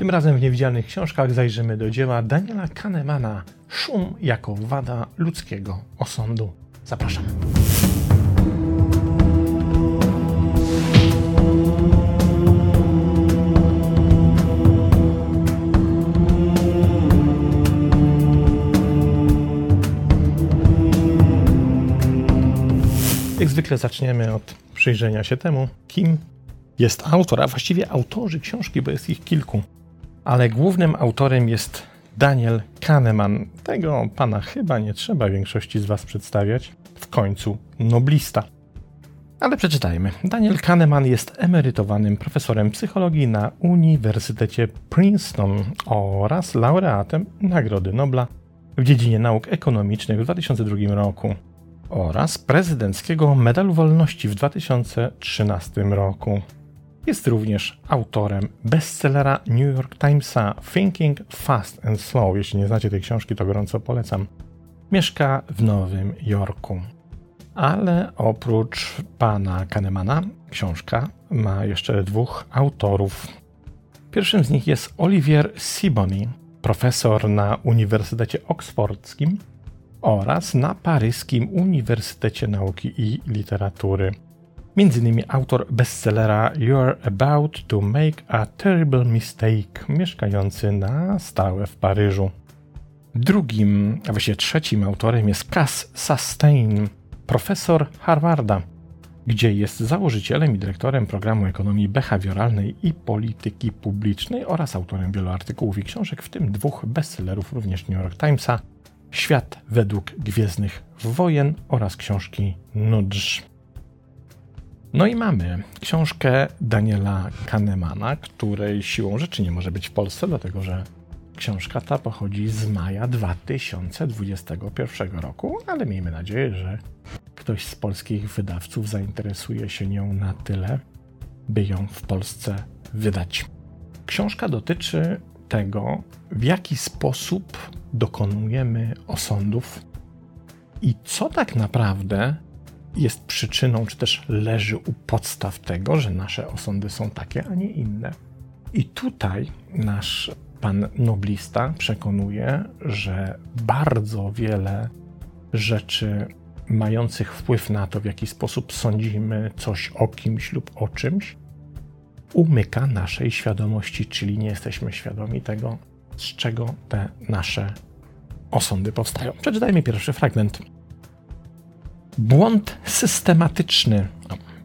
Tym razem w niewidzialnych książkach zajrzymy do dzieła Daniela Kahnemana Szum jako wada ludzkiego osądu. Zapraszam. Jak zwykle zaczniemy od przyjrzenia się temu, kim jest autor, a właściwie autorzy książki, bo jest ich kilku. Ale głównym autorem jest Daniel Kahneman. Tego pana chyba nie trzeba większości z was przedstawiać. W końcu noblista. Ale przeczytajmy. Daniel Kahneman jest emerytowanym profesorem psychologii na Uniwersytecie Princeton oraz laureatem Nagrody Nobla w dziedzinie nauk ekonomicznych w 2002 roku oraz prezydenckiego Medalu Wolności w 2013 roku. Jest również autorem bestsellera New York Timesa Thinking Fast and Slow. Jeśli nie znacie tej książki, to gorąco polecam. Mieszka w Nowym Jorku. Ale oprócz pana Kahnemana, książka ma jeszcze dwóch autorów. Pierwszym z nich jest Olivier Sibony, profesor na Uniwersytecie Oksfordzkim oraz na paryskim Uniwersytecie Nauki i Literatury. Innymi autor bestsellera You're About to Make a Terrible Mistake, mieszkający na stałe w Paryżu. Drugim, a właściwie trzecim autorem jest Cass Sustain, profesor Harvarda, gdzie jest założycielem i dyrektorem programu ekonomii behawioralnej i polityki publicznej oraz autorem wielu artykułów i książek, w tym dwóch bestsellerów również New York Timesa Świat według Gwiezdnych Wojen oraz książki Nudge. No i mamy książkę Daniela Kahnemana, której siłą rzeczy nie może być w Polsce, dlatego że książka ta pochodzi z maja 2021 roku, ale miejmy nadzieję, że ktoś z polskich wydawców zainteresuje się nią na tyle, by ją w Polsce wydać. Książka dotyczy tego, w jaki sposób dokonujemy osądów i co tak naprawdę jest przyczyną, czy też leży u podstaw tego, że nasze osądy są takie, a nie inne. I tutaj nasz pan noblista przekonuje, że bardzo wiele rzeczy mających wpływ na to, w jaki sposób sądzimy coś o kimś lub o czymś, umyka naszej świadomości, czyli nie jesteśmy świadomi tego, z czego te nasze osądy powstają. Przeczytajmy pierwszy fragment. Błąd systematyczny,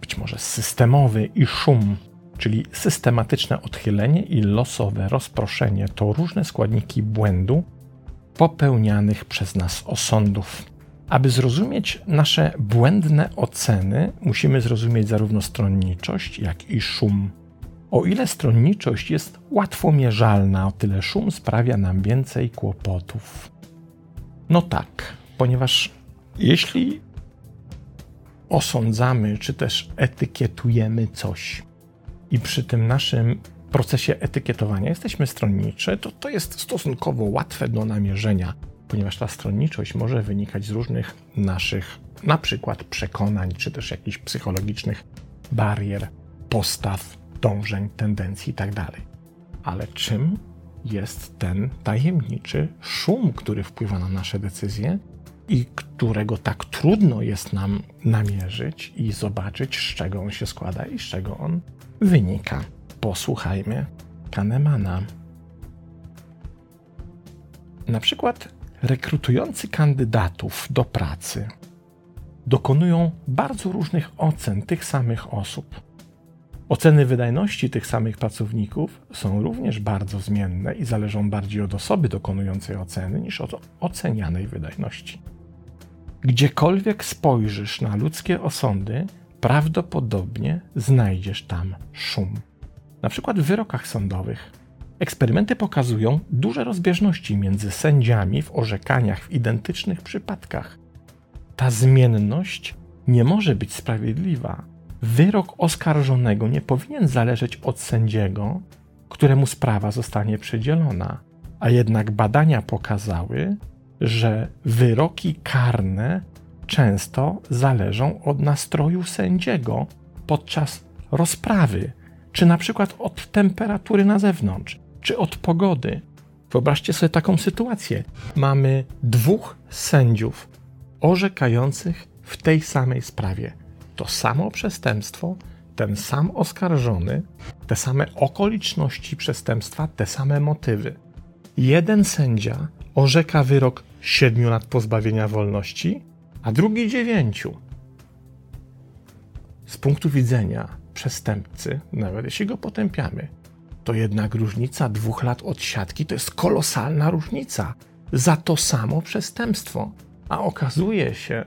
być może systemowy i szum, czyli systematyczne odchylenie i losowe rozproszenie to różne składniki błędu popełnianych przez nas osądów. Aby zrozumieć nasze błędne oceny, musimy zrozumieć zarówno stronniczość, jak i szum. O ile stronniczość jest łatwo mierzalna, o tyle szum sprawia nam więcej kłopotów. No tak, ponieważ jeśli osądzamy, czy też etykietujemy coś. I przy tym naszym procesie etykietowania jesteśmy stronniczy, to to jest stosunkowo łatwe do namierzenia, ponieważ ta stronniczość może wynikać z różnych naszych, na przykład przekonań, czy też jakichś psychologicznych barier, postaw, dążeń, tendencji itd. Tak Ale czym jest ten tajemniczy szum, który wpływa na nasze decyzje i którego tak trudno jest nam namierzyć i zobaczyć, z czego on się składa i z czego on wynika. Posłuchajmy Kahnemana. Na przykład rekrutujący kandydatów do pracy dokonują bardzo różnych ocen tych samych osób Oceny wydajności tych samych pracowników są również bardzo zmienne i zależą bardziej od osoby dokonującej oceny niż od ocenianej wydajności. Gdziekolwiek spojrzysz na ludzkie osądy, prawdopodobnie znajdziesz tam szum. Na przykład w wyrokach sądowych. Eksperymenty pokazują duże rozbieżności między sędziami w orzekaniach w identycznych przypadkach. Ta zmienność nie może być sprawiedliwa, wyrok oskarżonego nie powinien zależeć od sędziego, któremu sprawa zostanie przydzielona, a jednak badania pokazały, że wyroki karne często zależą od nastroju sędziego podczas rozprawy, czy na przykład od temperatury na zewnątrz. czy od pogody. Wyobraźcie sobie taką sytuację. Mamy dwóch sędziów orzekających w tej samej sprawie. To samo przestępstwo, ten sam oskarżony, te same okoliczności przestępstwa, te same motywy. Jeden sędzia orzeka wyrok 7 lat pozbawienia wolności, a drugi 9. Z punktu widzenia przestępcy, nawet jeśli go potępiamy, to jednak różnica dwóch lat od siatki to jest kolosalna różnica za to samo przestępstwo. A okazuje się,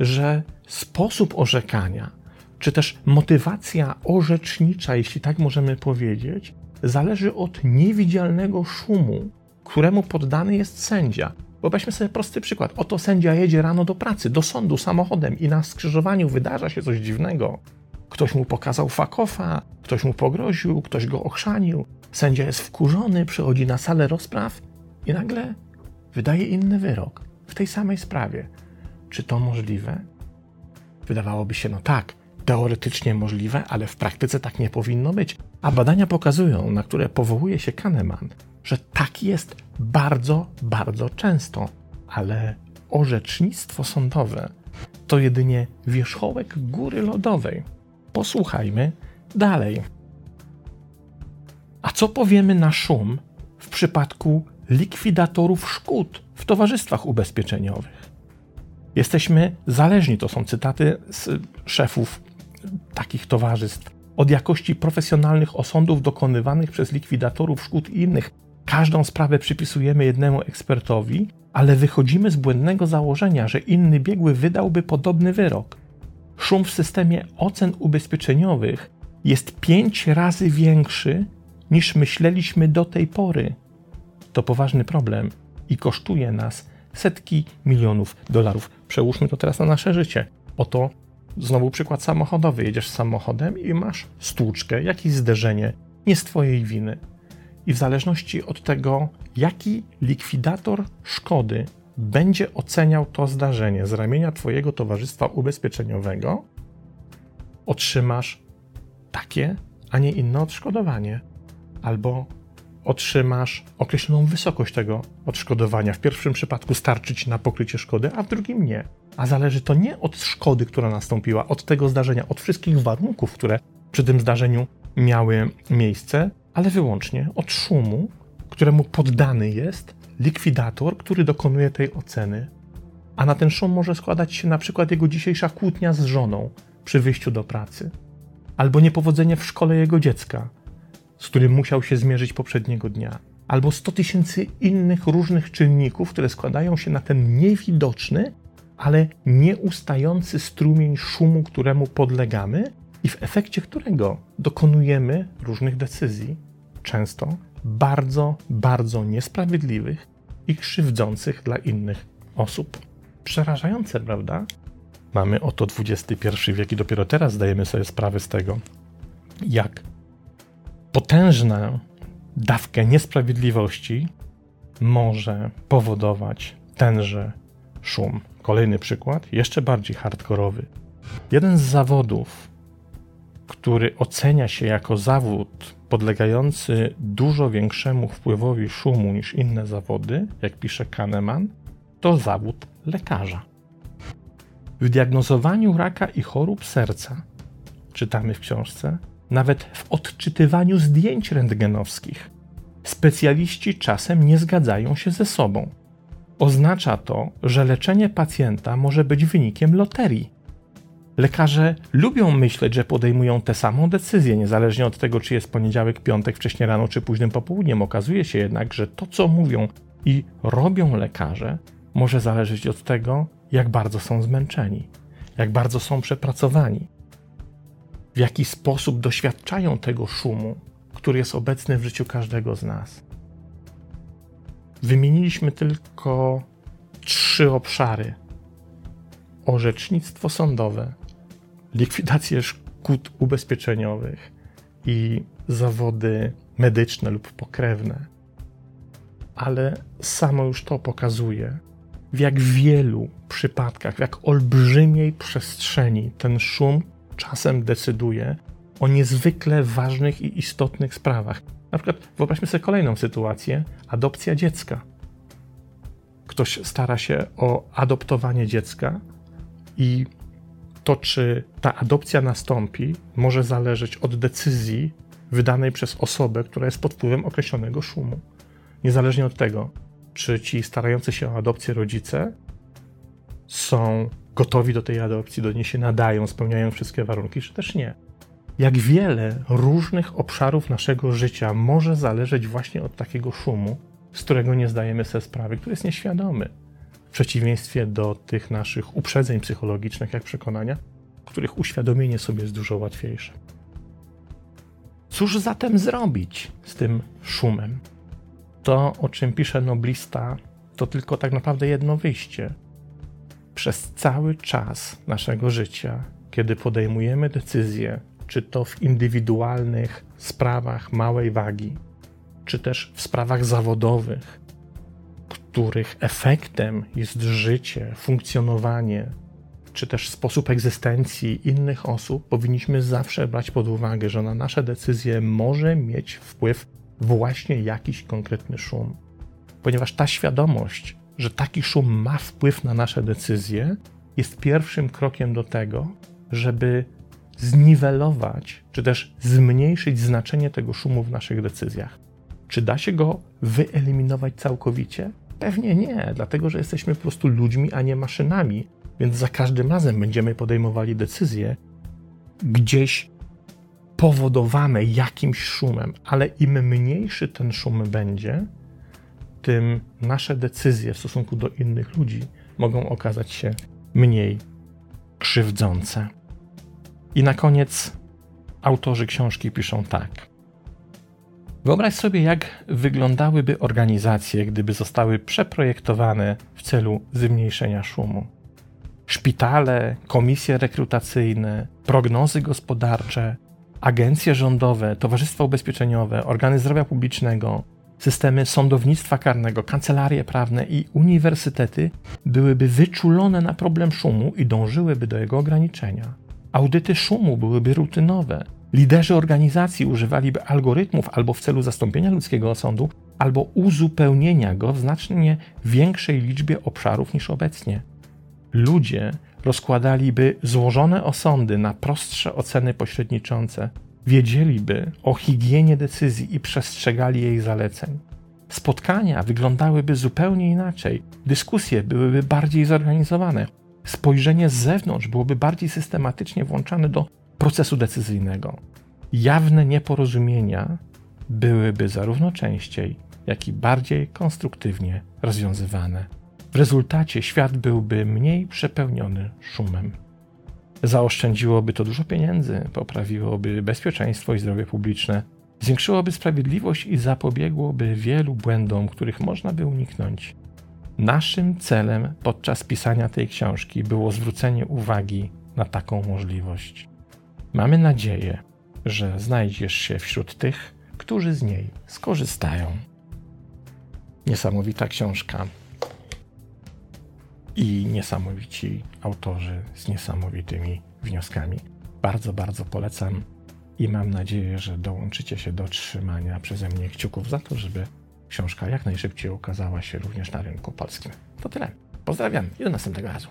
że sposób orzekania, czy też motywacja orzecznicza, jeśli tak możemy powiedzieć, zależy od niewidzialnego szumu, któremu poddany jest sędzia. Wyobraźmy sobie prosty przykład. Oto sędzia jedzie rano do pracy, do sądu samochodem i na skrzyżowaniu wydarza się coś dziwnego. Ktoś mu pokazał fakofa, ktoś mu pogroził, ktoś go ochrzanił. Sędzia jest wkurzony, przychodzi na salę rozpraw i nagle wydaje inny wyrok w tej samej sprawie. Czy to możliwe? Wydawałoby się, no tak, teoretycznie możliwe, ale w praktyce tak nie powinno być. A badania pokazują, na które powołuje się Kahneman, że tak jest bardzo, bardzo często. Ale orzecznictwo sądowe to jedynie wierzchołek góry lodowej. Posłuchajmy dalej. A co powiemy na szum w przypadku likwidatorów szkód w towarzystwach ubezpieczeniowych? Jesteśmy zależni, to są cytaty z szefów takich towarzystw, od jakości profesjonalnych osądów dokonywanych przez likwidatorów szkód i innych. Każdą sprawę przypisujemy jednemu ekspertowi, ale wychodzimy z błędnego założenia, że inny biegły wydałby podobny wyrok. Szum w systemie ocen ubezpieczeniowych jest pięć razy większy niż myśleliśmy do tej pory. To poważny problem i kosztuje nas setki milionów dolarów. Przełóżmy to teraz na nasze życie. Oto znowu przykład samochodowy. Jedziesz samochodem i masz stłuczkę, jakieś zderzenie, nie z Twojej winy. I w zależności od tego, jaki likwidator szkody będzie oceniał to zdarzenie z ramienia Twojego towarzystwa ubezpieczeniowego, otrzymasz takie, a nie inne odszkodowanie. Albo otrzymasz określoną wysokość tego odszkodowania. W pierwszym przypadku starczy ci na pokrycie szkody, a w drugim nie. A zależy to nie od szkody, która nastąpiła, od tego zdarzenia, od wszystkich warunków, które przy tym zdarzeniu miały miejsce, ale wyłącznie od szumu, któremu poddany jest likwidator, który dokonuje tej oceny. A na ten szum może składać się na przykład jego dzisiejsza kłótnia z żoną przy wyjściu do pracy, albo niepowodzenie w szkole jego dziecka, z którym musiał się zmierzyć poprzedniego dnia, albo 100 tysięcy innych różnych czynników, które składają się na ten niewidoczny, ale nieustający strumień szumu, któremu podlegamy i w efekcie którego dokonujemy różnych decyzji, często bardzo, bardzo niesprawiedliwych i krzywdzących dla innych osób. Przerażające, prawda? Mamy oto XXI wiek i dopiero teraz zdajemy sobie sprawę z tego, jak potężną dawkę niesprawiedliwości może powodować tenże szum. Kolejny przykład, jeszcze bardziej hardkorowy. Jeden z zawodów, który ocenia się jako zawód podlegający dużo większemu wpływowi szumu niż inne zawody, jak pisze Kahneman, to zawód lekarza. W diagnozowaniu raka i chorób serca, czytamy w książce, nawet w odczytywaniu zdjęć rentgenowskich, specjaliści czasem nie zgadzają się ze sobą. Oznacza to, że leczenie pacjenta może być wynikiem loterii. Lekarze lubią myśleć, że podejmują tę samą decyzję, niezależnie od tego, czy jest poniedziałek, piątek, wcześnie rano, czy późnym popołudniem. Okazuje się jednak, że to, co mówią i robią lekarze, może zależeć od tego, jak bardzo są zmęczeni, jak bardzo są przepracowani, w jaki sposób doświadczają tego szumu, który jest obecny w życiu każdego z nas. Wymieniliśmy tylko trzy obszary: orzecznictwo sądowe, likwidację szkód ubezpieczeniowych i zawody medyczne lub pokrewne. Ale samo już to pokazuje, w jak wielu przypadkach, w jak olbrzymiej przestrzeni ten szum czasem decyduje o niezwykle ważnych i istotnych sprawach. Na przykład wyobraźmy sobie kolejną sytuację: adopcja dziecka. Ktoś stara się o adoptowanie dziecka i to, czy ta adopcja nastąpi, może zależeć od decyzji wydanej przez osobę, która jest pod wpływem określonego szumu. Niezależnie od tego, czy ci starający się o adopcję rodzice są gotowi do tej adopcji, do niej się nadają, spełniają wszystkie warunki, czy też nie. Jak wiele różnych obszarów naszego życia może zależeć właśnie od takiego szumu, z którego nie zdajemy sobie sprawy, który jest nieświadomy. W przeciwieństwie do tych naszych uprzedzeń psychologicznych, jak przekonania, których uświadomienie sobie jest dużo łatwiejsze. Cóż zatem zrobić z tym szumem? To, o czym pisze noblista, to tylko tak naprawdę jedno wyjście. Przez cały czas naszego życia, kiedy podejmujemy decyzje, czy to w indywidualnych sprawach małej wagi, czy też w sprawach zawodowych, których efektem jest życie, funkcjonowanie, czy też sposób egzystencji innych osób, powinniśmy zawsze brać pod uwagę, że na nasze decyzje może mieć wpływ właśnie jakiś konkretny szum. Ponieważ ta świadomość, że taki szum ma wpływ na nasze decyzje, jest pierwszym krokiem do tego, żeby zniwelować, czy też zmniejszyć znaczenie tego szumu w naszych decyzjach. Czy da się go wyeliminować całkowicie? Pewnie nie, dlatego że jesteśmy po prostu ludźmi, a nie maszynami, więc za każdym razem będziemy podejmowali decyzje gdzieś powodowane jakimś szumem, ale im mniejszy ten szum będzie, tym nasze decyzje w stosunku do innych ludzi mogą okazać się mniej krzywdzące. I na koniec autorzy książki piszą tak. Wyobraź sobie, jak wyglądałyby organizacje, gdyby zostały przeprojektowane w celu zmniejszenia szumu. Szpitale, komisje rekrutacyjne, prognozy gospodarcze, agencje rządowe, towarzystwa ubezpieczeniowe, organy zdrowia publicznego, systemy sądownictwa karnego, kancelarie prawne i uniwersytety byłyby wyczulone na problem szumu i dążyłyby do jego ograniczenia. Audyty szumu byłyby rutynowe. Liderzy organizacji używaliby algorytmów albo w celu zastąpienia ludzkiego osądu, albo uzupełnienia go w znacznie większej liczbie obszarów niż obecnie. Ludzie rozkładaliby złożone osądy na prostsze oceny pośredniczące, wiedzieliby o higienie decyzji i przestrzegali jej zaleceń. Spotkania wyglądałyby zupełnie inaczej, dyskusje byłyby bardziej zorganizowane, spojrzenie z zewnątrz byłoby bardziej systematycznie włączane do procesu decyzyjnego. Jawne nieporozumienia byłyby zarówno częściej, jak i bardziej konstruktywnie rozwiązywane. W rezultacie świat byłby mniej przepełniony szumem. Zaoszczędziłoby to dużo pieniędzy, poprawiłoby bezpieczeństwo i zdrowie publiczne, zwiększyłoby sprawiedliwość i zapobiegłoby wielu błędom, których można by uniknąć. Naszym celem podczas pisania tej książki było zwrócenie uwagi na taką możliwość. Mamy nadzieję, że znajdziesz się wśród tych, którzy z niej skorzystają. Niesamowita książka i niesamowici autorzy z niesamowitymi wnioskami. Bardzo, bardzo polecam i mam nadzieję, że dołączycie się do trzymania przeze mnie kciuków za to, żeby książka jak najszybciej ukazała się również na rynku polskim. To tyle. Pozdrawiam i do następnego razu.